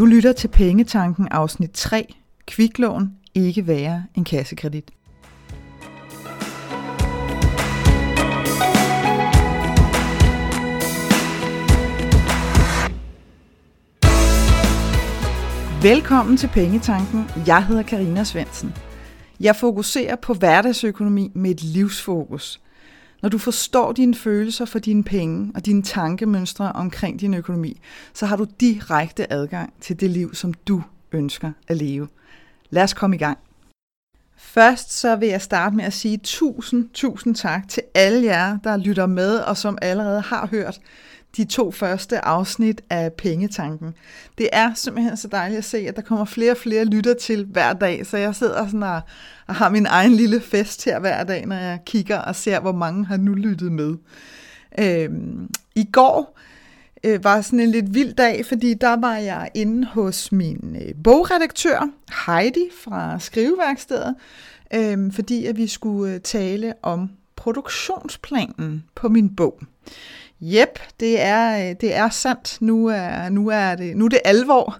Du lytter til Pengetanken afsnit 3. Kviklån ikke være en kassekredit. Velkommen til Pengetanken. Jeg hedder Karina Svensen. Jeg fokuserer på hverdagsøkonomi med et livsfokus. Når du forstår dine følelser for dine penge og dine tankemønstre omkring din økonomi, så har du direkte adgang til det liv, som du ønsker at leve. Lad os komme i gang. Først så vil jeg starte med at sige tusind, tusind tak til alle jer, der lytter med og som allerede har hørt de to første afsnit af Pengetanken. Det er simpelthen så dejligt at se, at der kommer flere og flere lytter til hver dag, så jeg sidder sådan og, og har min egen lille fest her hver dag, når jeg kigger og ser, hvor mange har nu lyttet med. Øhm, I går øh, var sådan en lidt vild dag, fordi der var jeg inde hos min øh, bogredaktør, Heidi fra Skriveværkstedet, øh, fordi at vi skulle øh, tale om produktionsplanen på min bog. Jep, det er, øh, det er sandt. Nu er, nu er, det, nu er det alvor.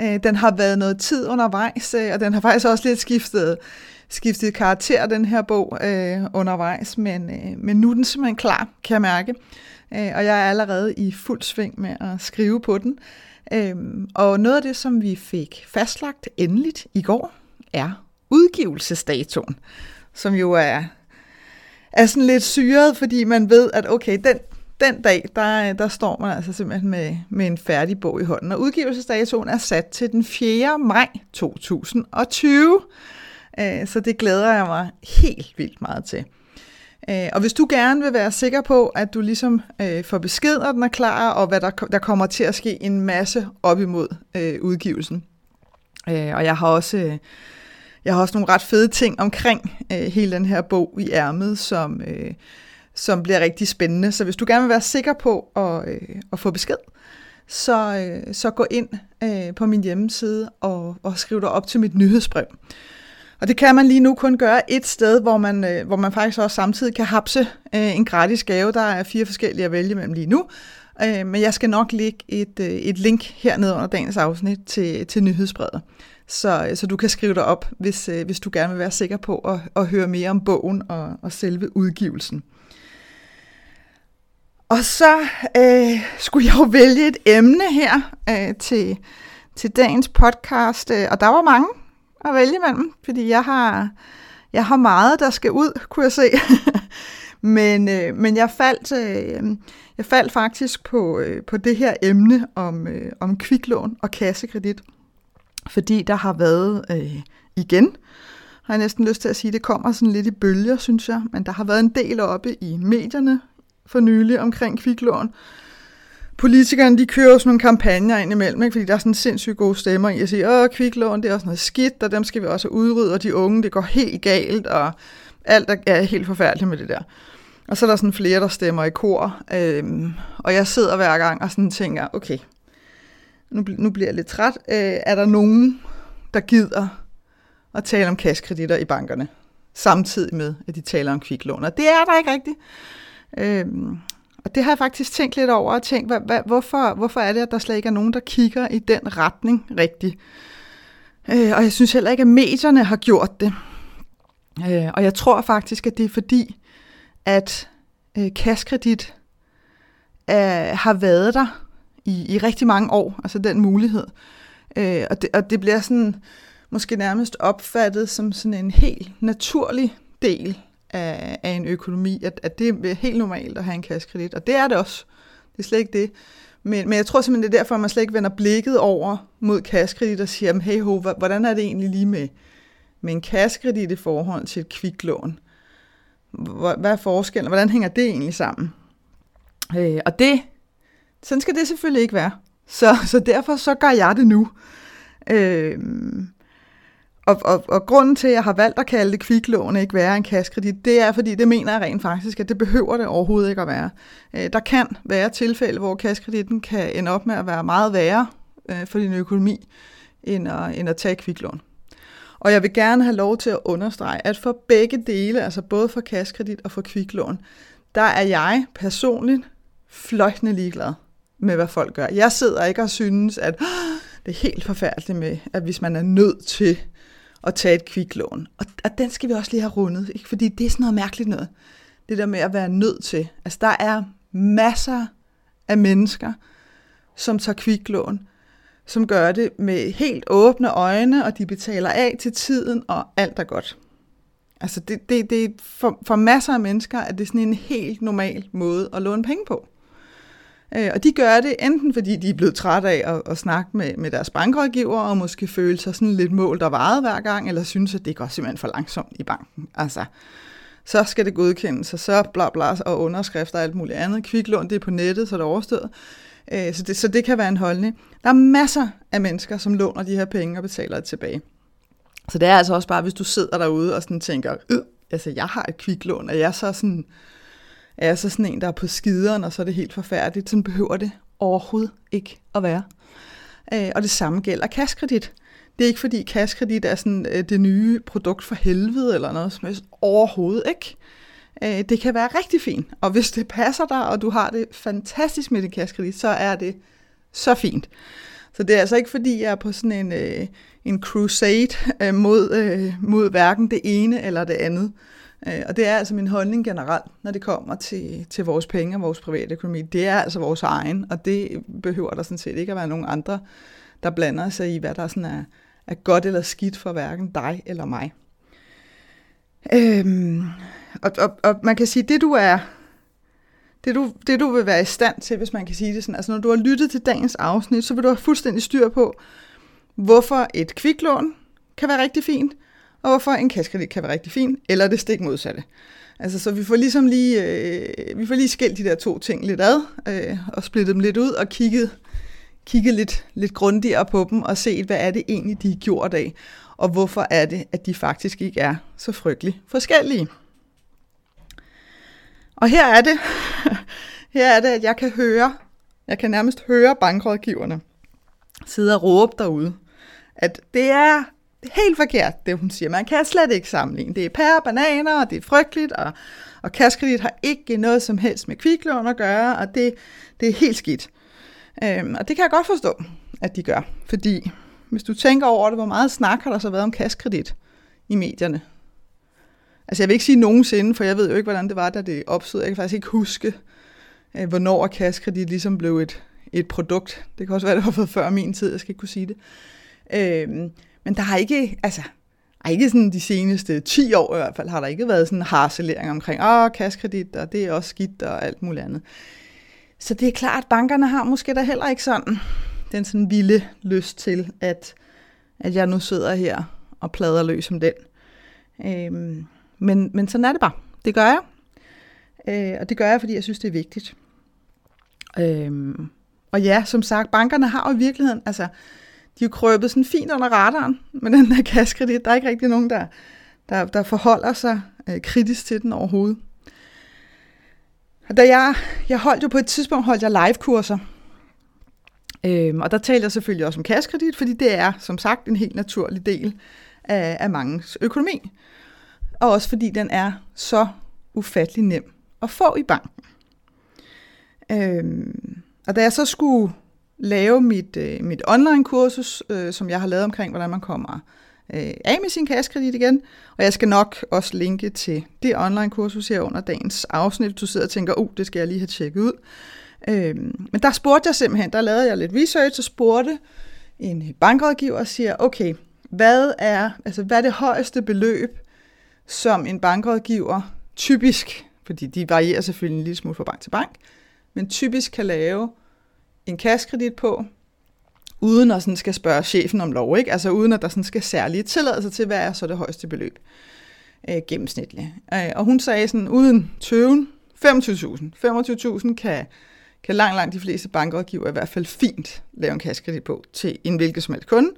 Øh, den har været noget tid undervejs, øh, og den har faktisk også lidt skiftet, skiftet karakter, den her bog, øh, undervejs. Men, øh, men nu er den simpelthen klar, kan jeg mærke. Øh, og jeg er allerede i fuld sving med at skrive på den. Øh, og noget af det, som vi fik fastlagt endeligt i går, er udgivelsesdatoen, som jo er, er sådan lidt syret, fordi man ved, at okay, den, den dag, der, der står man altså simpelthen med, med en færdig bog i hånden. Og udgivelsesdatoen er sat til den 4. maj 2020. Øh, så det glæder jeg mig helt vildt meget til. Øh, og hvis du gerne vil være sikker på, at du ligesom øh, får besked, når den er klar, og hvad der, der kommer til at ske en masse op imod øh, udgivelsen. Og jeg har også... Jeg har også nogle ret fede ting omkring øh, hele den her bog i ærmet, som, øh, som bliver rigtig spændende. Så hvis du gerne vil være sikker på at, øh, at få besked, så, øh, så gå ind øh, på min hjemmeside og, og skriv dig op til mit nyhedsbrev. Og det kan man lige nu kun gøre et sted, hvor man, øh, hvor man faktisk også samtidig kan hapse øh, en gratis gave. Der er fire forskellige at vælge mellem lige nu. Øh, men jeg skal nok lægge et, øh, et link hernede under dagens afsnit til, til nyhedsbrevet. Så, øh, så du kan skrive dig op, hvis, øh, hvis du gerne vil være sikker på at, at høre mere om bogen og, og selve udgivelsen. Og så øh, skulle jeg jo vælge et emne her øh, til, til dagens podcast, øh, og der var mange at vælge imellem, fordi jeg har, jeg har meget, der skal ud, kunne jeg se. men, øh, men jeg faldt, øh, jeg faldt faktisk på, øh, på det her emne om, øh, om kviklån og kassekredit, fordi der har været øh, igen, har jeg næsten lyst til at sige, det kommer sådan lidt i bølger, synes jeg, men der har været en del oppe i medierne for nylig omkring kviklån. Politikerne, de kører jo sådan nogle kampagner ind imellem, ikke? fordi der er sådan sindssygt gode stemmer i at sige, åh, kviklån, det er også noget skidt, og dem skal vi også udrydde, og de unge, det går helt galt, og alt er helt forfærdeligt med det der. Og så er der sådan flere, der stemmer i kor, øhm, og jeg sidder hver gang og sådan tænker, okay, nu, nu bliver jeg lidt træt. Øh, er der nogen, der gider at tale om kaskreditter i bankerne, samtidig med, at de taler om kviklån? Og det er der ikke rigtigt. Øhm, og det har jeg faktisk tænkt lidt over og tænkt, hvad, hvad, hvorfor, hvorfor er det, at der slet ikke er nogen, der kigger i den retning rigtigt? Øh, og jeg synes heller ikke, at medierne har gjort det. Øh, og jeg tror faktisk, at det er fordi, at øh, kaskredit øh, har været der i, i rigtig mange år, altså den mulighed. Øh, og, det, og det bliver sådan måske nærmest opfattet som sådan en helt naturlig del af, af en økonomi, at, at det er helt normalt at have en kassekredit, og det er det også. Det er slet ikke det. Men, men jeg tror simpelthen, det er derfor, at man slet ikke vender blikket over mod kassekredit og siger, hey ho, hvordan er det egentlig lige med, med en kassekredit i forhold til et kviklån? Hvad er forskellen? Hvordan hænger det egentlig sammen? Øh, og det, sådan skal det selvfølgelig ikke være. Så, så derfor så gør jeg det nu. Øh, og, og, og grunden til, at jeg har valgt at kalde det kviklån ikke være en kaskredit, det er, fordi det mener jeg rent faktisk, at det behøver det overhovedet ikke at være. Øh, der kan være tilfælde, hvor kaskreditten kan ende op med at være meget værre øh, for din økonomi, end at, end at tage kviklån. Og jeg vil gerne have lov til at understrege, at for begge dele, altså både for kaskredit og for kviklån, der er jeg personligt fløjtende ligeglad med, hvad folk gør. Jeg sidder ikke og synes, at det er helt forfærdeligt med, at hvis man er nødt til at tage et kviklån, og, og den skal vi også lige have rundet, ikke? fordi det er sådan noget mærkeligt noget, det der med at være nødt til. Altså der er masser af mennesker, som tager kviklån, som gør det med helt åbne øjne, og de betaler af til tiden, og alt er godt. Altså det, det, det for, for masser af mennesker er det sådan en helt normal måde at låne penge på. Øh, og de gør det enten fordi de er blevet trætte af at, at snakke med, med deres bankrådgiver, og måske føle sig sådan lidt målt og varet hver gang, eller synes, at det går simpelthen for langsomt i banken. Altså, så skal det godkendes, og så bla bla, og underskrifter og alt muligt andet. Kviklån, det er på nettet, så det er overstået. Øh, så, det, så det kan være en holdning. Der er masser af mennesker, som låner de her penge og betaler det tilbage. Så det er altså også bare, hvis du sidder derude og sådan tænker, øh, altså jeg har et kviklån, og jeg så sådan, er jeg så sådan en, der er på skideren, og så er det helt forfærdeligt. Sådan behøver det overhovedet ikke at være. Øh, og det samme gælder kaskredit. Det er ikke fordi kaskredit er sådan øh, det nye produkt for helvede eller noget som helst. Overhovedet ikke. Øh, det kan være rigtig fint, og hvis det passer dig, og du har det fantastisk med din kaskredit, så er det så fint. Så det er altså ikke fordi, jeg er på sådan en, øh, en crusade øh, mod, øh, mod hverken det ene eller det andet. Øh, og det er altså min holdning generelt, når det kommer til, til vores penge og vores private økonomi. Det er altså vores egen, og det behøver der sådan set ikke at være nogen andre, der blander sig i, hvad der sådan er, er godt eller skidt for hverken dig eller mig. Øhm, og, og, og man kan sige, det du er, det du, det du vil være i stand til, hvis man kan sige det sådan, altså når du har lyttet til dagens afsnit, så vil du have fuldstændig styr på, hvorfor et kviklån kan være rigtig fint, og hvorfor en kassekredit kan være rigtig fin, eller det stik modsatte. Altså, så vi får ligesom lige, øh, vi får lige skilt de der to ting lidt ad, øh, og splittet dem lidt ud, og kigget, kigget lidt, lidt grundigere på dem, og set, hvad er det egentlig, de er gjort af, og hvorfor er det, at de faktisk ikke er så frygtelig forskellige. Og her er det, her er det, at jeg kan høre, jeg kan nærmest høre bankrådgiverne sidde og råbe derude, at det er det er helt forkert, det hun siger. Man kan slet ikke sammenligne. Det er pære bananer, og det er frygteligt, og, og kaskredit har ikke noget som helst med kviklån at gøre, og det, det er helt skidt. Øhm, og det kan jeg godt forstå, at de gør, fordi hvis du tænker over det, hvor meget snak har der så været om kaskredit i medierne? Altså jeg vil ikke sige nogensinde, for jeg ved jo ikke, hvordan det var, da det opstod. Jeg kan faktisk ikke huske, øh, hvornår kaskredit ligesom blev et, et produkt. Det kan også være, det var før min tid, jeg skal ikke kunne sige det. Øhm, men der har ikke, altså, ej, ikke sådan de seneste 10 år i hvert fald, har der ikke været sådan en harcelering omkring, åh, kaskredit, og det er også skidt, og alt muligt andet. Så det er klart, at bankerne har måske da heller ikke sådan den sådan vilde lyst til, at, at jeg nu sidder her og plader løs om den. Øhm, men, men sådan er det bare. Det gør jeg. Øh, og det gør jeg, fordi jeg synes, det er vigtigt. Øhm, og ja, som sagt, bankerne har jo i virkeligheden, altså, de er krøbet sådan fint under radaren med den der kaskredit. Der er ikke rigtig nogen, der, der, der forholder sig øh, kritisk til den overhovedet. Og da jeg, jeg holdt jo på et tidspunkt holdt jeg live-kurser, øhm, og der talte jeg selvfølgelig også om kaskredit, fordi det er som sagt en helt naturlig del af, af mangens økonomi. Og også fordi den er så ufattelig nem at få i banken. Øhm, og da jeg så skulle lave mit, øh, mit online-kursus, øh, som jeg har lavet omkring, hvordan man kommer øh, af med sin kassekredit igen. Og jeg skal nok også linke til det online-kursus her under dagens afsnit, du sidder og tænker, oh, det skal jeg lige have tjekket ud. Øh, men der spurgte jeg simpelthen, der lavede jeg lidt research og spurgte en bankrådgiver og siger, okay, hvad er, altså, hvad er det højeste beløb, som en bankrådgiver typisk, fordi de varierer selvfølgelig en lille smule fra bank til bank, men typisk kan lave en kaskredit på, uden at sådan skal spørge chefen om lov, ikke? altså uden at der sådan skal særlige tilladelser til, hvad er så det højeste beløb øh, gennemsnitligt. Øh, og hun sagde sådan, uden tøven, 25.000. 25.000 kan, kan langt, langt de fleste bankrådgiver i hvert fald fint lave en kaskredit på til en hvilket som helst kunde,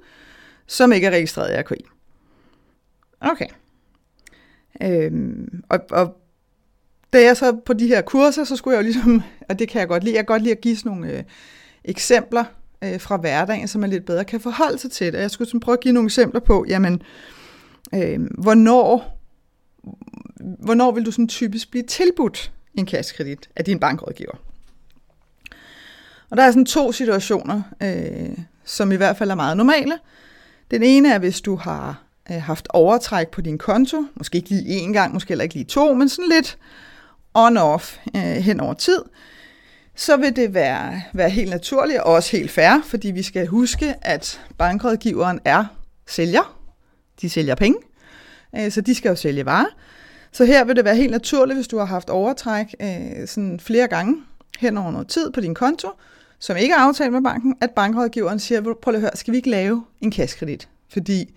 som ikke er registreret i RKI. Okay. Øhm, og, og da jeg så på de her kurser, så skulle jeg jo ligesom, og det kan jeg godt lide, jeg kan godt lide at give sådan nogle øh, eksempler øh, fra hverdagen, så man lidt bedre kan forholde sig til det. Jeg skulle sådan prøve at give nogle eksempler på, jamen, øh, hvornår, hvornår vil du sådan typisk blive tilbudt en kassekredit af din bankrådgiver? Og der er sådan to situationer, øh, som i hvert fald er meget normale. Den ene er, hvis du har øh, haft overtræk på din konto, måske ikke lige én gang, måske heller ikke lige to, men sådan lidt on-off øh, hen over tid, så vil det være, være helt naturligt og også helt fair, fordi vi skal huske, at bankrådgiveren er sælger. De sælger penge, øh, så de skal jo sælge varer. Så her vil det være helt naturligt, hvis du har haft overtræk øh, sådan flere gange hen over noget tid på din konto, som ikke er aftalt med banken, at bankrådgiveren siger, prøv at høre, skal vi ikke lave en kassekredit? Fordi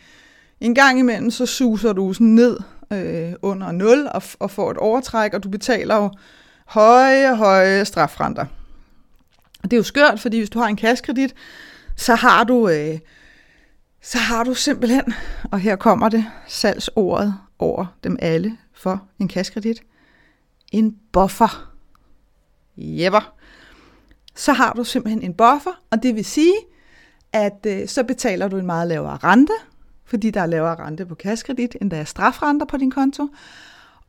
en gang imellem, så suser du sådan ned øh, under 0 og, og får et overtræk, og du betaler jo høje, høje strafrenter. Og det er jo skørt, fordi hvis du har en kassekredit, så har du, øh, så har du simpelthen, og her kommer det, salgsordet over dem alle for en kassekredit, en buffer. Jepper. Så har du simpelthen en buffer, og det vil sige, at øh, så betaler du en meget lavere rente, fordi der er lavere rente på kassekredit, end der er strafrenter på din konto.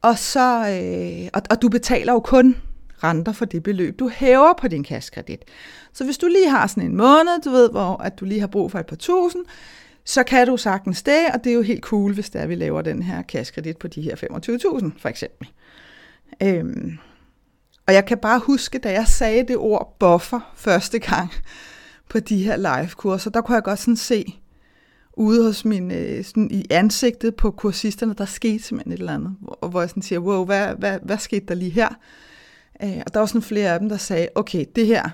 Og, så, øh, og, og du betaler jo kun renter for det beløb, du hæver på din kassekredit. Så hvis du lige har sådan en måned, du ved, hvor at du lige har brug for et par tusind, så kan du sagtens det, og det er jo helt cool, hvis der vi laver den her kassekredit på de her 25.000 for eksempel. Øhm, og jeg kan bare huske, da jeg sagde det ord buffer første gang på de her live-kurser, der kunne jeg godt sådan se, ude hos min, øh, sådan i ansigtet på kursisterne, der skete simpelthen et eller andet, hvor, hvor jeg sådan siger, wow, hvad, hvad, hvad skete der lige her? Øh, og der var sådan flere af dem, der sagde, okay, det her,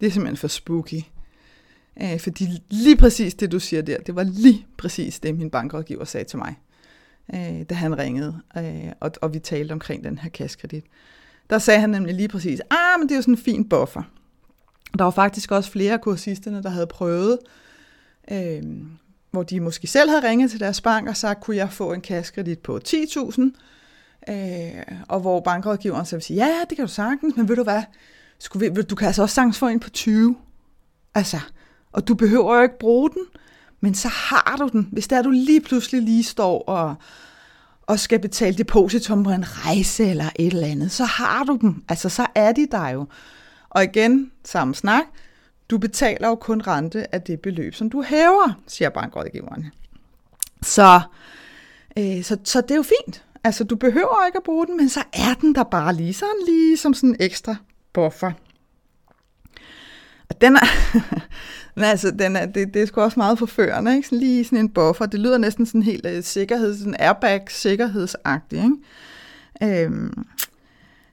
det er simpelthen for spooky. Øh, fordi lige præcis det, du siger der, det var lige præcis det, min bankrådgiver sagde til mig, øh, da han ringede, øh, og, og vi talte omkring den her kassekredit. Der sagde han nemlig lige præcis, ah, men det er jo sådan en fin buffer. Der var faktisk også flere af kursisterne, der havde prøvet øh, hvor de måske selv havde ringet til deres bank og sagt, kunne jeg få en kassekredit på 10.000? Øh, og hvor bankrådgiveren så vil sige, ja, det kan du sagtens, men ved du hvad, skulle vi, du kan altså også sagtens få en på 20. Altså, og du behøver jo ikke bruge den, men så har du den. Hvis der du lige pludselig lige står og, og skal betale depositum på en rejse eller et eller andet, så har du dem. Altså, så er de der jo. Og igen, samme snak, du betaler jo kun rente af det beløb, som du hæver, siger bankrådgiveren. Så, øh, så, så det er jo fint. Altså, du behøver ikke at bruge den, men så er den der bare lige sådan lige som sådan en ekstra buffer. Og den er, men altså, den er, det, det er sgu også meget forførende, ikke? Sådan lige sådan en buffer. Det lyder næsten sådan helt øh, uh, sikkerhed, sådan airbag-sikkerhedsagtig, ikke? Øhm,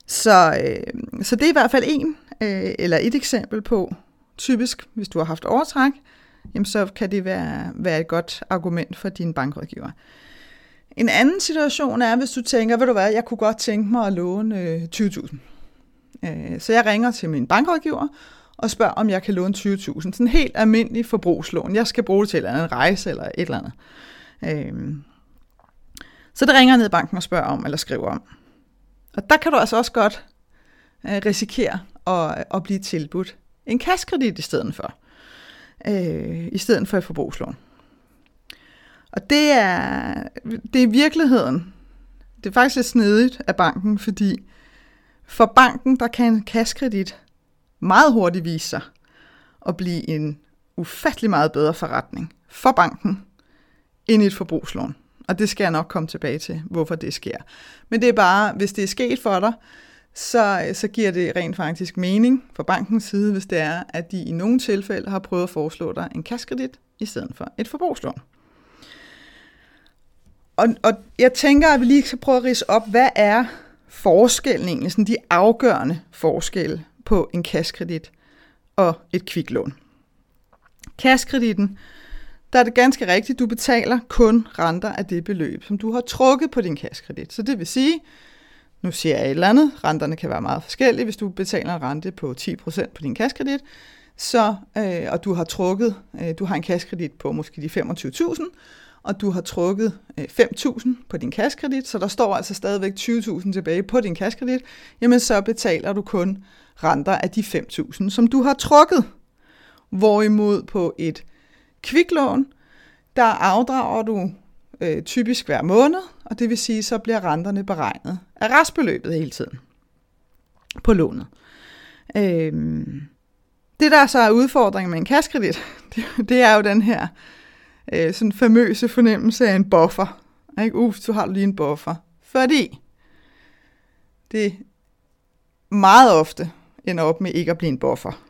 så, øh, så det er i hvert fald en, øh, eller et eksempel på, typisk, hvis du har haft overtræk, jamen så kan det være, være et godt argument for din bankrådgiver. En anden situation er, hvis du tænker, ved du hvad, jeg kunne godt tænke mig at låne øh, 20.000. Øh, så jeg ringer til min bankrådgiver og spørger, om jeg kan låne 20.000. Sådan en helt almindelig forbrugslån. Jeg skal bruge det til en rejse eller et eller andet. Øh, så det ringer jeg ned i banken og spørger om, eller skriver om. Og der kan du altså også godt øh, risikere at, at blive tilbudt en kaskredit i stedet for. Øh, I stedet for et forbrugslån. Og det er, det er virkeligheden. Det er faktisk lidt snedigt af banken, fordi for banken, der kan en kaskredit meget hurtigt vise sig at blive en ufattelig meget bedre forretning for banken end et forbrugslån. Og det skal jeg nok komme tilbage til, hvorfor det sker. Men det er bare, hvis det er sket for dig, så, så giver det rent faktisk mening fra bankens side, hvis det er, at de i nogle tilfælde har prøvet at foreslå dig en kaskredit i stedet for et forbrugslån. Og, og jeg tænker, at vi lige skal prøve at rise op, hvad er forskellen egentlig, sådan de afgørende forskelle på en kaskredit og et kviklån. Kaskreditten, der er det ganske rigtigt, du betaler kun renter af det beløb, som du har trukket på din kaskredit. Så det vil sige, nu siger jeg et eller andet, renterne kan være meget forskellige. Hvis du betaler en rente på 10% på din kaskredit, så, øh, og du har trukket, øh, du har en kaskredit på måske de 25.000, og du har trukket øh, 5.000 på din kaskredit, så der står altså stadigvæk 20.000 tilbage på din kaskredit, jamen så betaler du kun renter af de 5.000, som du har trukket. Hvorimod på et kviklån, der afdrager du øh, typisk hver måned, og det vil sige, så bliver renterne beregnet af restbeløbet hele tiden på lånet. Øhm, det, der så er udfordringen med en kaskredit, det, det er jo den her øh, sådan famøse fornemmelse af en buffer. Ikke? Uf, du har lige en buffer. Fordi det meget ofte ender op med ikke at blive en buffer.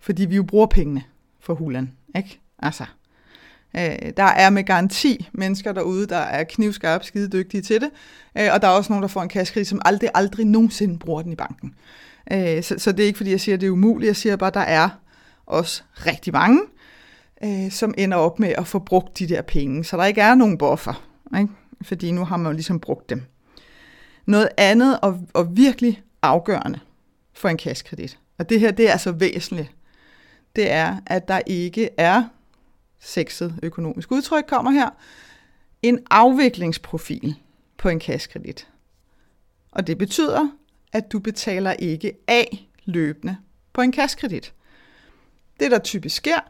Fordi vi jo bruger pengene for hulen. Ikke? Altså, øh, der er med garanti mennesker derude, der er knivskarpe, skide dygtige til det. Øh, og der er også nogen, der får en kassekredit, som aldrig, aldrig nogensinde bruger den i banken. Øh, så, så det er ikke, fordi jeg siger, at det er umuligt. Jeg siger bare, at der er også rigtig mange, øh, som ender op med at få brugt de der penge. Så der ikke er nogen buffer. Ikke? Fordi nu har man jo ligesom brugt dem. Noget andet og, og virkelig afgørende for en kassekredit, og det her det er altså væsentligt, det er, at der ikke er sexet økonomisk udtryk kommer her, en afviklingsprofil på en kassekredit. Og det betyder, at du betaler ikke af løbende på en kassekredit. Det, der typisk sker,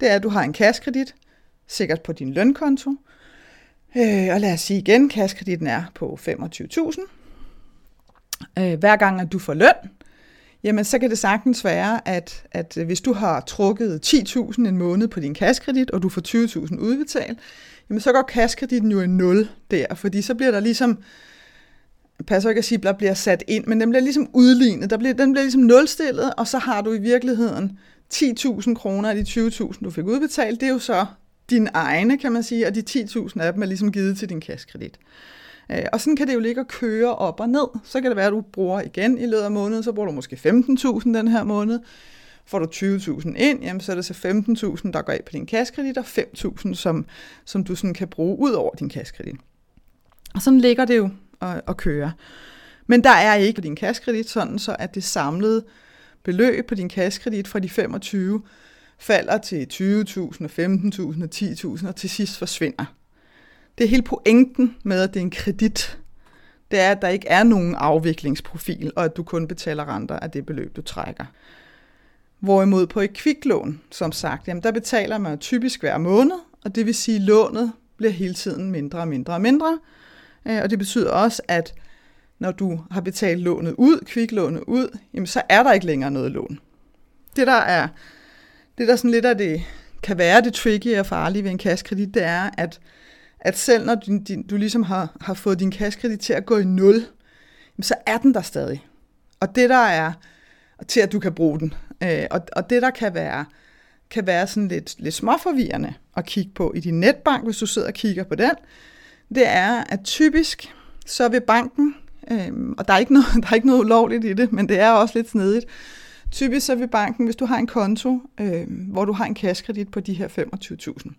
det er, at du har en kassekredit, sikkert på din lønkonto, øh, og lad os sige igen, kassekreditten er på 25.000. Øh, hver gang, at du får løn, jamen så kan det sagtens være, at, at øh, hvis du har trukket 10.000 en måned på din kassekredit, og du får 20.000 udbetalt, jamen så går kaskreditten jo i nul der, fordi så bliver der ligesom, passer ikke at sige, der bliver sat ind, men den bliver ligesom udlignet, der bliver, den bliver ligesom nulstillet, og så har du i virkeligheden 10.000 kroner af de 20.000, du fik udbetalt, det er jo så din egne, kan man sige, og de 10.000 af dem er ligesom givet til din kaskredit. Øh, og sådan kan det jo ligge og køre op og ned. Så kan det være, at du bruger igen i løbet af måneden, så bruger du måske 15.000 den her måned. Får du 20.000 ind, jamen, så er det så 15.000, der går af på din kaskredit, og 5.000, som, som du sådan kan bruge ud over din kaskredit. Og sådan ligger det jo og, og køre. Men der er ikke på din kaskredit sådan, så at det samlede beløb på din kaskredit fra de 25 falder til 20.000 15.000 og 10.000 og til sidst forsvinder. Det er hele pointen med, at det er en kredit. Det er, at der ikke er nogen afviklingsprofil, og at du kun betaler renter af det beløb, du trækker. Hvorimod på et kviklån, som sagt, jamen der betaler man typisk hver måned, og det vil sige, at lånet bliver hele tiden mindre og mindre og mindre. Øh, og det betyder også, at når du har betalt lånet ud, kviklånet ud, jamen så er der ikke længere noget lån. Det der er, det der sådan lidt af det, kan være det tricky og farlige ved en kassekredit, det er, at at selv når din, din, du ligesom har, har fået din kassekredit til at gå i nul, så er den der stadig. Og det der er til, at du kan bruge den. Øh, og, og det der kan være, kan være sådan lidt, lidt småforvirrende at kigge på i din netbank, hvis du sidder og kigger på den, det er, at typisk så vil banken, øh, og der er, ikke noget, der er ikke noget ulovligt i det, men det er også lidt snedigt, typisk så vil banken, hvis du har en konto, øh, hvor du har en kassekredit på de her 25.000,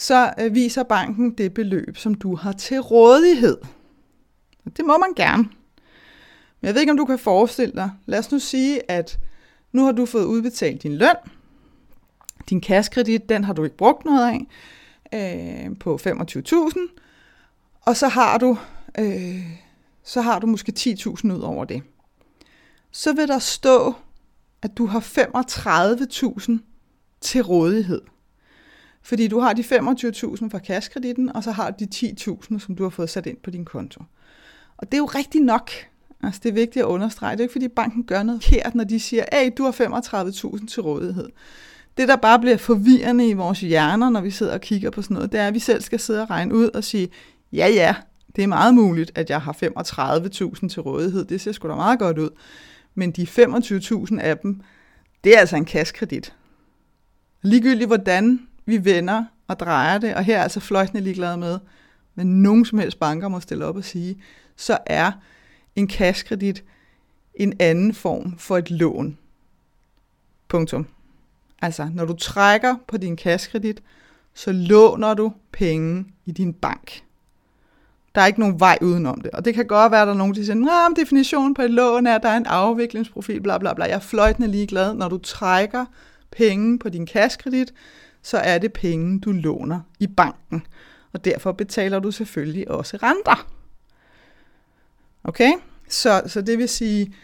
så øh, viser banken det beløb, som du har til rådighed. Det må man gerne. Men jeg ved ikke, om du kan forestille dig. Lad os nu sige, at nu har du fået udbetalt din løn. Din kaskredit, den har du ikke brugt noget af øh, på 25.000. Og så har du øh, så har du måske 10.000 ud over det. Så vil der stå, at du har 35.000 til rådighed. Fordi du har de 25.000 fra kaskreditten, og så har du de 10.000, som du har fået sat ind på din konto. Og det er jo rigtigt nok. Altså, det er vigtigt at understrege. Det er ikke, fordi banken gør noget forkert, når de siger, at du har 35.000 til rådighed. Det, der bare bliver forvirrende i vores hjerner, når vi sidder og kigger på sådan noget, det er, at vi selv skal sidde og regne ud og sige, ja, ja, det er meget muligt, at jeg har 35.000 til rådighed. Det ser sgu da meget godt ud. Men de 25.000 af dem, det er altså en kaskredit. Ligegyldigt hvordan vi vender og drejer det, og her er altså fløjtende ligeglade med, men nogen som helst banker må stille op og sige, så er en kaskredit en anden form for et lån. Punktum. Altså, når du trækker på din kaskredit, så låner du penge i din bank. Der er ikke nogen vej udenom det. Og det kan godt være, at der er nogen, der siger, at definitionen på et lån er, at der er en afviklingsprofil, bla bla bla. Jeg er fløjtende ligeglad. Når du trækker penge på din kaskredit, så er det penge, du låner i banken. Og derfor betaler du selvfølgelig også renter. Okay? Så, så det vil sige,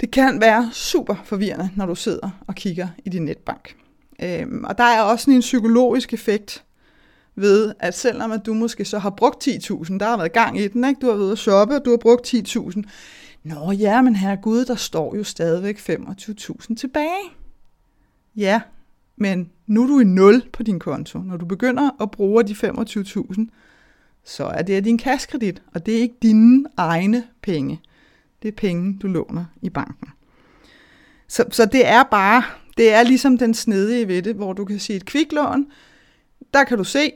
det kan være super forvirrende, når du sidder og kigger i din netbank. Øhm, og der er også en psykologisk effekt ved, at selvom at du måske så har brugt 10.000, der har været gang i den, ikke? du har været at shoppe, og du har brugt 10.000. Nå ja, men herre Gud, der står jo stadigvæk 25.000 tilbage. Ja, men nu er du i nul på din konto. Når du begynder at bruge de 25.000, så er det din kaskredit, og det er ikke dine egne penge. Det er penge, du låner i banken. Så, så det er bare, det er ligesom den snedige ved det, hvor du kan sige et kviklån, der kan du se,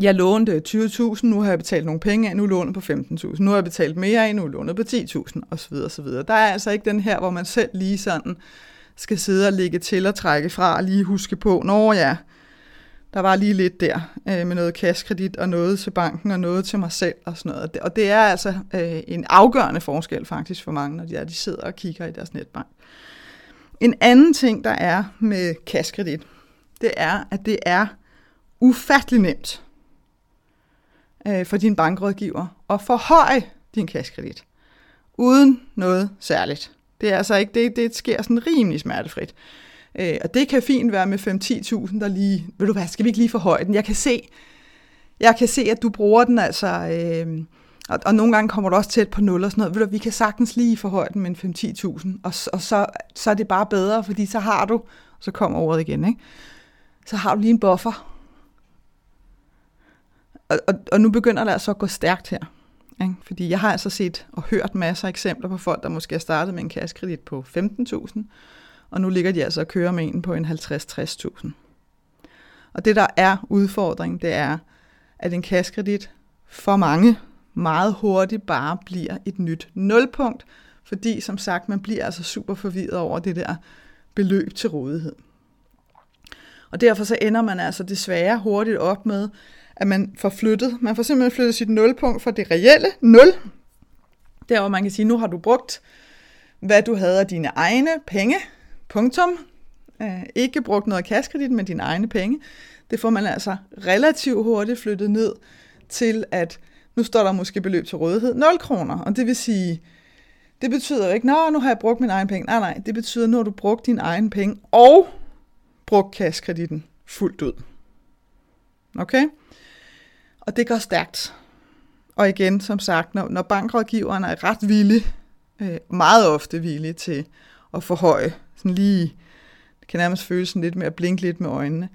jeg lånte 20.000, nu har jeg betalt nogle penge af, nu låner på 15.000, nu har jeg betalt mere af, nu låner på 10.000, osv. osv. Der er altså ikke den her, hvor man selv lige sådan skal sidde og lægge til og trække fra, og lige huske på, når ja, der var lige lidt der øh, med noget kassekredit og noget til banken og noget til mig selv og sådan noget. Og det er altså øh, en afgørende forskel faktisk for mange, når de, er, de sidder og kigger i deres netbank. En anden ting, der er med kassekredit, det er, at det er ufattelig nemt øh, for din bankrådgiver at forhøje din kassekredit, uden noget særligt. Det er altså ikke, det, det sker sådan rimelig smertefrit. Øh, og det kan fint være med 5-10.000, der lige, ved du hvad, skal vi ikke lige forhøje den? Jeg kan se, jeg kan se, at du bruger den altså, øh, og, og nogle gange kommer du også tæt på 0 og sådan noget. Ved du, vi kan sagtens lige forhøje den med 5-10.000, og, og så, så er det bare bedre, fordi så har du, så kommer ordet igen, ikke? så har du lige en buffer. Og, og, og nu begynder det altså at gå stærkt her. Ikke? Fordi jeg har altså set og hørt masser af eksempler på folk, der måske har startet med en kassekredit på 15.000, og nu ligger de altså og kører med en på en 50-60.000. Og det, der er udfordringen, det er, at en kassekredit for mange meget hurtigt bare bliver et nyt nulpunkt, fordi som sagt, man bliver altså super forvirret over det der beløb til rådighed. Og derfor så ender man altså desværre hurtigt op med, at man får flyttet, man får simpelthen flyttet sit nulpunkt fra det reelle nul, der hvor man kan sige, nu har du brugt, hvad du havde af dine egne penge, punktum, øh, ikke brugt noget kaskredit, men dine egne penge, det får man altså relativt hurtigt flyttet ned til, at nu står der måske beløb til rådighed 0 kroner, og det vil sige, det betyder jo ikke, nå, nu har jeg brugt min egen penge. Nej, nej, det betyder, nu har du brugt din egen penge og brugt kaskreditten fuldt ud. Okay? Og det går stærkt. Og igen, som sagt, når, når bankrådgiveren er ret villig, øh, meget ofte villig til at forhøje, sådan lige, det kan nærmest føles sådan lidt med at blinke lidt med øjnene,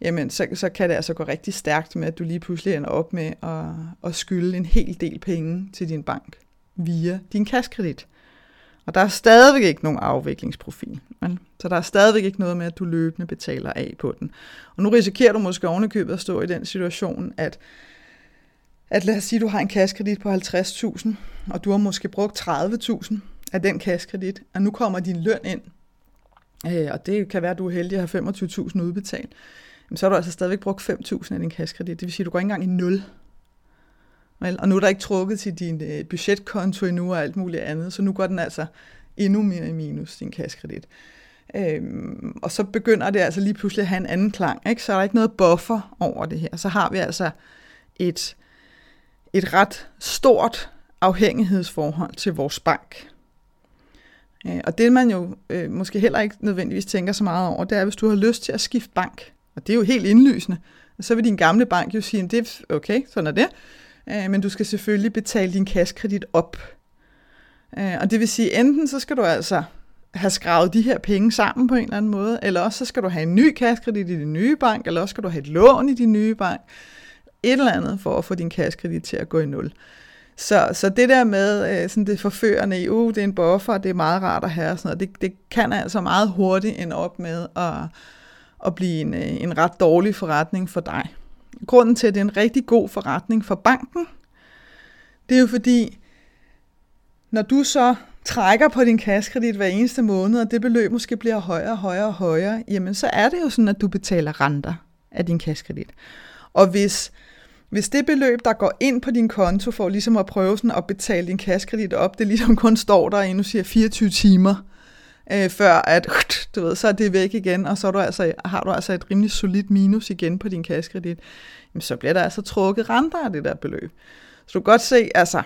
jamen så, så kan det altså gå rigtig stærkt med, at du lige pludselig ender op med at, at skylde en hel del penge til din bank via din kaskredit. Og der er stadigvæk ikke nogen afviklingsprofil. Men, så der er stadigvæk ikke noget med, at du løbende betaler af på den. Og nu risikerer du måske ovenikøbet at stå i den situation, at, at lad os sige, at du har en kaskredit på 50.000, og du har måske brugt 30.000 af den kaskredit, og nu kommer din løn ind, øh, og det kan være, at du er heldig at have 25.000 udbetalt, så har du altså stadigvæk brugt 5.000 af din kaskredit. Det vil sige, at du går ikke engang i nul. Vel? Og nu er der ikke trukket til din øh, budgetkonto endnu og alt muligt andet, så nu går den altså endnu mere i minus, din kaskredit. Øhm, og så begynder det altså lige pludselig at have en anden klang, ikke? så er der ikke noget buffer over det her. Så har vi altså et, et ret stort afhængighedsforhold til vores bank. Øh, og det man jo øh, måske heller ikke nødvendigvis tænker så meget over, det er, hvis du har lyst til at skifte bank, og det er jo helt indlysende, så vil din gamle bank jo sige, det er okay, sådan er det, øh, men du skal selvfølgelig betale din kaskredit op. Øh, og det vil sige, enten så skal du altså have skravet de her penge sammen på en eller anden måde, eller også så skal du have en ny kaskredit i din nye bank, eller også skal du have et lån i din nye bank, et eller andet for at få din kaskredit til at gå i nul. Så, så det der med øh, sådan det forførende i, uh, det er en buffer, det er meget rart at have, sådan noget, det, det kan altså meget hurtigt ende op med at, at blive en, øh, en ret dårlig forretning for dig. Grunden til, at det er en rigtig god forretning for banken, det er jo fordi, når du så trækker på din kaskredit hver eneste måned, og det beløb måske bliver højere og højere og højere, jamen så er det jo sådan, at du betaler renter af din kaskredit. Og hvis, hvis det beløb, der går ind på din konto for ligesom at prøve sådan at betale din kaskredit op, det ligesom kun står der i, nu siger 24 timer, øh, før at, du ved, så er det væk igen, og så er du altså, har du altså et rimelig solidt minus igen på din kaskredit, jamen så bliver der altså trukket renter af det der beløb. Så du kan godt se, altså,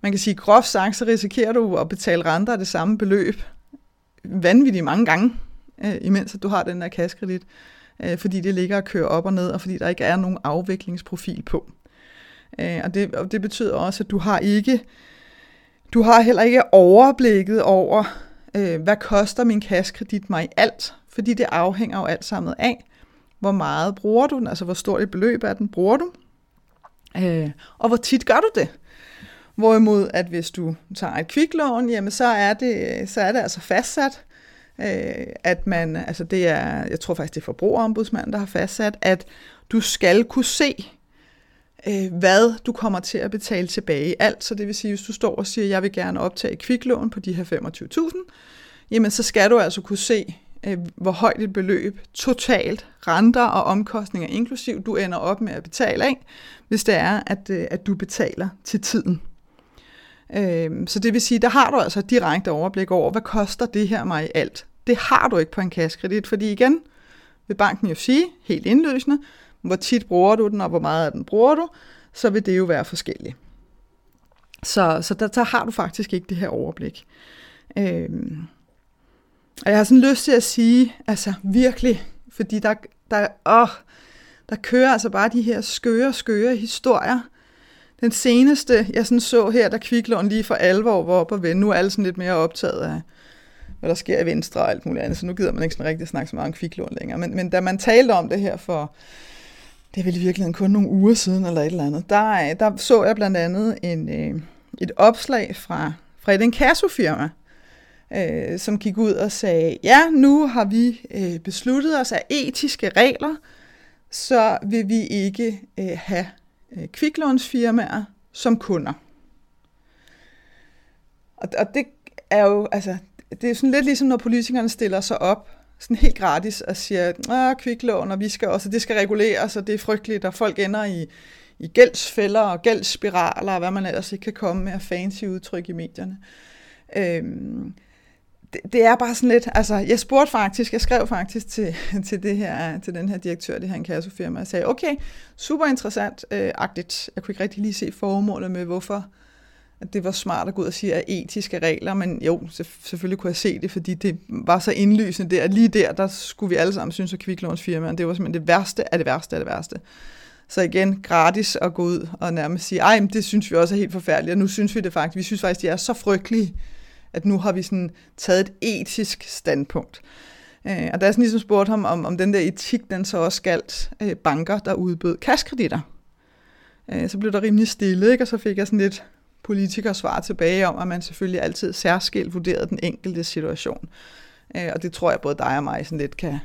man kan sige groft sagt, så risikerer du at betale renter af det samme beløb vanvittigt mange gange, øh, imens at du har den der kaskredit, øh, fordi det ligger og kører op og ned, og fordi der ikke er nogen afviklingsprofil på. Øh, og, det, og det betyder også, at du har ikke, du har heller ikke overblikket over, øh, hvad koster min kaskredit mig i alt? Fordi det afhænger jo alt sammen af, hvor meget bruger du den, altså hvor stort et beløb er den, bruger du, øh, og hvor tit gør du det. Hvorimod, at hvis du tager et kviklån, jamen så er det, så er det altså fastsat, øh, at man, altså det er, jeg tror faktisk det er forbrugerombudsmanden, der har fastsat, at du skal kunne se, øh, hvad du kommer til at betale tilbage i alt. Så det vil sige, hvis du står og siger, jeg vil gerne optage kviklån på de her 25.000, jamen så skal du altså kunne se, øh, hvor højt et beløb totalt, renter og omkostninger inklusiv, du ender op med at betale af, hvis det er, at, øh, at du betaler til tiden. Øh, så det vil sige, der har du altså direkte overblik over, hvad koster det her mig i alt. Det har du ikke på en kassekredit, fordi igen, vil banken jo sige, helt indløsende, hvor tit bruger du den, og hvor meget af den bruger du, så vil det jo være forskelligt. Så, så der, der har du faktisk ikke det her overblik. Øhm, og jeg har sådan lyst til at sige, altså virkelig, fordi der, der, åh, der kører altså bare de her skøre, skøre historier. Den seneste, jeg sådan så her, der kviklån lige for alvor var op og vende. Nu er alle sådan lidt mere optaget af, hvad der sker i Venstre og alt muligt andet, så nu gider man ikke sådan rigtig snakke så meget om kviklån længere. Men, men da man talte om det her for, det er vel i virkeligheden kun nogle uger siden eller et eller andet, der, øh, der så jeg blandt andet en, øh, et opslag fra, fra et inkassofirma, øh, som gik ud og sagde, ja, nu har vi øh, besluttet os af etiske regler, så vil vi ikke øh, have øh, kviklånsfirmaer som kunder. Og, og det er jo, altså, det er sådan lidt ligesom, når politikerne stiller sig op sådan helt gratis og siger, at kviklån, og vi skal også, det skal reguleres, og det er frygteligt, og folk ender i, i gældsfælder og gældsspiraler, og hvad man ellers ikke kan komme med af fancy udtryk i medierne. Øhm, det, det er bare sådan lidt, altså jeg spurgte faktisk, jeg skrev faktisk til, til, det her, til den her direktør, det her inkassofirma, og sagde, okay, super interessant, øh, agtigt. Jeg kunne ikke rigtig lige se formålet med, hvorfor at det var smart at gå ud og sige, at etiske regler, men jo, selvfølgelig kunne jeg se det, fordi det var så indlysende der, lige der, der skulle vi alle sammen synes, at kviklånsfirmaen, det var simpelthen det værste af det værste af det værste. Så igen, gratis at gå ud og nærmest sige, ej, men det synes vi også er helt forfærdeligt, og nu synes vi det faktisk, vi synes faktisk, de er så frygtelige, at nu har vi sådan taget et etisk standpunkt. Øh, og der er sådan ligesom spurgte ham, om, om den der etik, den så også galt øh, banker, der udbød kaskreditter. Øh, så blev der rimelig stille, ikke? og så fik jeg sådan lidt svar tilbage om, at man selvfølgelig altid særskilt vurderede den enkelte situation. Øh, og det tror jeg både dig og mig sådan lidt kan,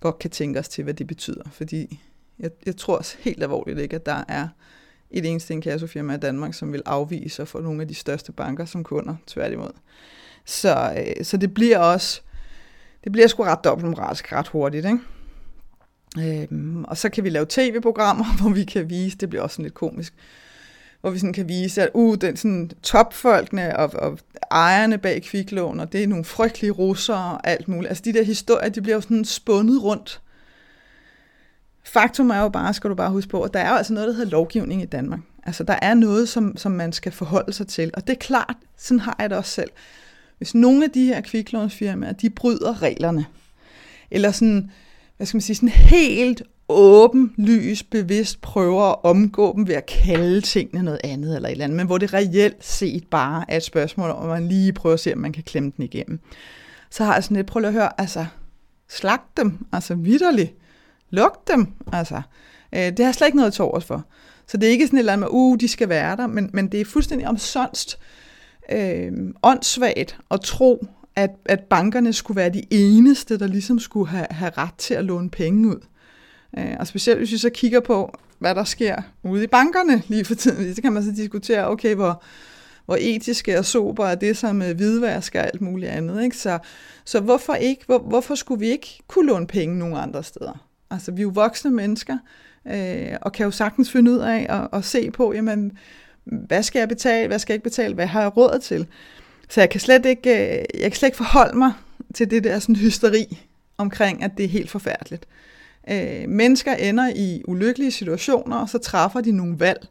godt kan tænke os til, hvad det betyder. Fordi jeg, jeg tror helt alvorligt ikke, at der er et eneste inkassofirma i Danmark, som vil afvise at få nogle af de største banker som kunder, tværtimod. Så, øh, så det bliver også, det bliver sgu ret dobbeltmoralsk ret hurtigt, ikke? Øhm, og så kan vi lave tv-programmer, hvor vi kan vise, det bliver også sådan lidt komisk, hvor vi sådan kan vise, at uh, den sådan topfolkene og, og ejerne bag kviklån, og det er nogle frygtelige russere og alt muligt. Altså de der historier, de bliver jo sådan spundet rundt. Faktum er jo bare, skal du bare huske på, at der er jo altså noget, der hedder lovgivning i Danmark. Altså der er noget, som, som man skal forholde sig til. Og det er klart, sådan har jeg det også selv. Hvis nogle af de her kviklånsfirmaer, de bryder reglerne, eller sådan, hvad skal man sige, sådan helt åben, lys, bevidst prøver at omgå dem ved at kalde tingene noget andet eller et eller andet, men hvor det reelt set bare er et spørgsmål om, at man lige prøver at se, om man kan klemme den igennem. Så har jeg sådan lidt, prøv at høre, altså, slag dem, altså vidderligt, luk dem, altså. Øh, det har jeg slet ikke noget til overs for. Så det er ikke sådan et eller andet med, uh, de skal være der, men, men det er fuldstændig omsonst øh, åndssvagt at tro, at, at bankerne skulle være de eneste, der ligesom skulle have, have ret til at låne penge ud. Øh, og specielt hvis vi så kigger på, hvad der sker ude i bankerne lige for tiden, så kan man så diskutere, okay, hvor, hvor etiske og sober er det som øh, hvidvask og alt muligt andet. Ikke? Så, så hvorfor, ikke, hvor, hvorfor skulle vi ikke kunne låne penge nogen andre steder? Altså, vi er jo voksne mennesker, øh, og kan jo sagtens finde ud af at, at se på, jamen, hvad skal jeg betale, hvad skal jeg ikke betale, hvad har jeg råd til? Så jeg kan slet ikke, øh, jeg kan slet ikke forholde mig til det der sådan hysteri omkring, at det er helt forfærdeligt. Øh, Øh, mennesker ender i ulykkelige situationer, og så træffer de nogle valg,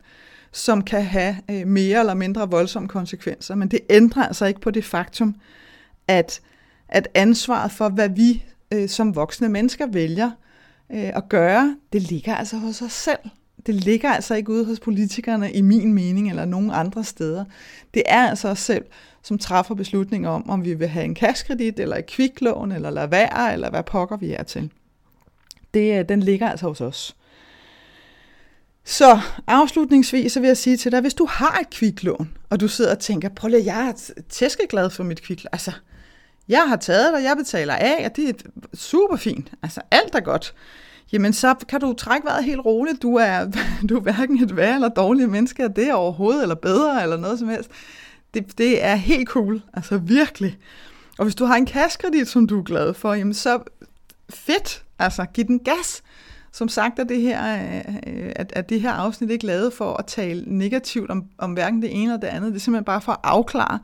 som kan have øh, mere eller mindre voldsomme konsekvenser. Men det ændrer altså ikke på det faktum, at, at ansvaret for, hvad vi øh, som voksne mennesker vælger øh, at gøre, det ligger altså hos os selv. det ligger altså ikke ude hos politikerne i min mening eller nogen andre steder. Det er altså os selv, som træffer beslutninger om, om vi vil have en kassekredit eller et kviklån eller lade være, eller hvad pokker vi er til. Det, øh, den ligger altså hos os. Så afslutningsvis så vil jeg sige til dig, hvis du har et kviklån, og du sidder og tænker, prøv lige, jeg er tæskeglad for mit kviklån. Altså, jeg har taget det, jeg betaler af, og det er super fint. Altså, alt er godt. Jamen, så kan du trække vejret helt roligt. Du er, du er hverken et værre eller dårligt menneske, det er overhovedet, eller bedre, eller noget som helst. Det, det er helt cool. Altså, virkelig. Og hvis du har en kaskredit, som du er glad for, jamen så fedt. Altså, giv den gas. Som sagt er det her, øh, at, at det her afsnit ikke lavet for at tale negativt om, om hverken det ene eller det andet. Det er simpelthen bare for at afklare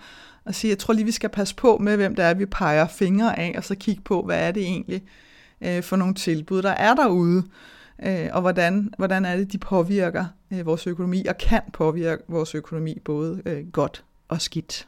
og sige, jeg tror lige, vi skal passe på med, hvem det er, vi peger fingre af, og så kigge på, hvad er det egentlig øh, for nogle tilbud, der er derude, øh, og hvordan, hvordan er det, de påvirker øh, vores økonomi, og kan påvirke vores økonomi både øh, godt og skidt.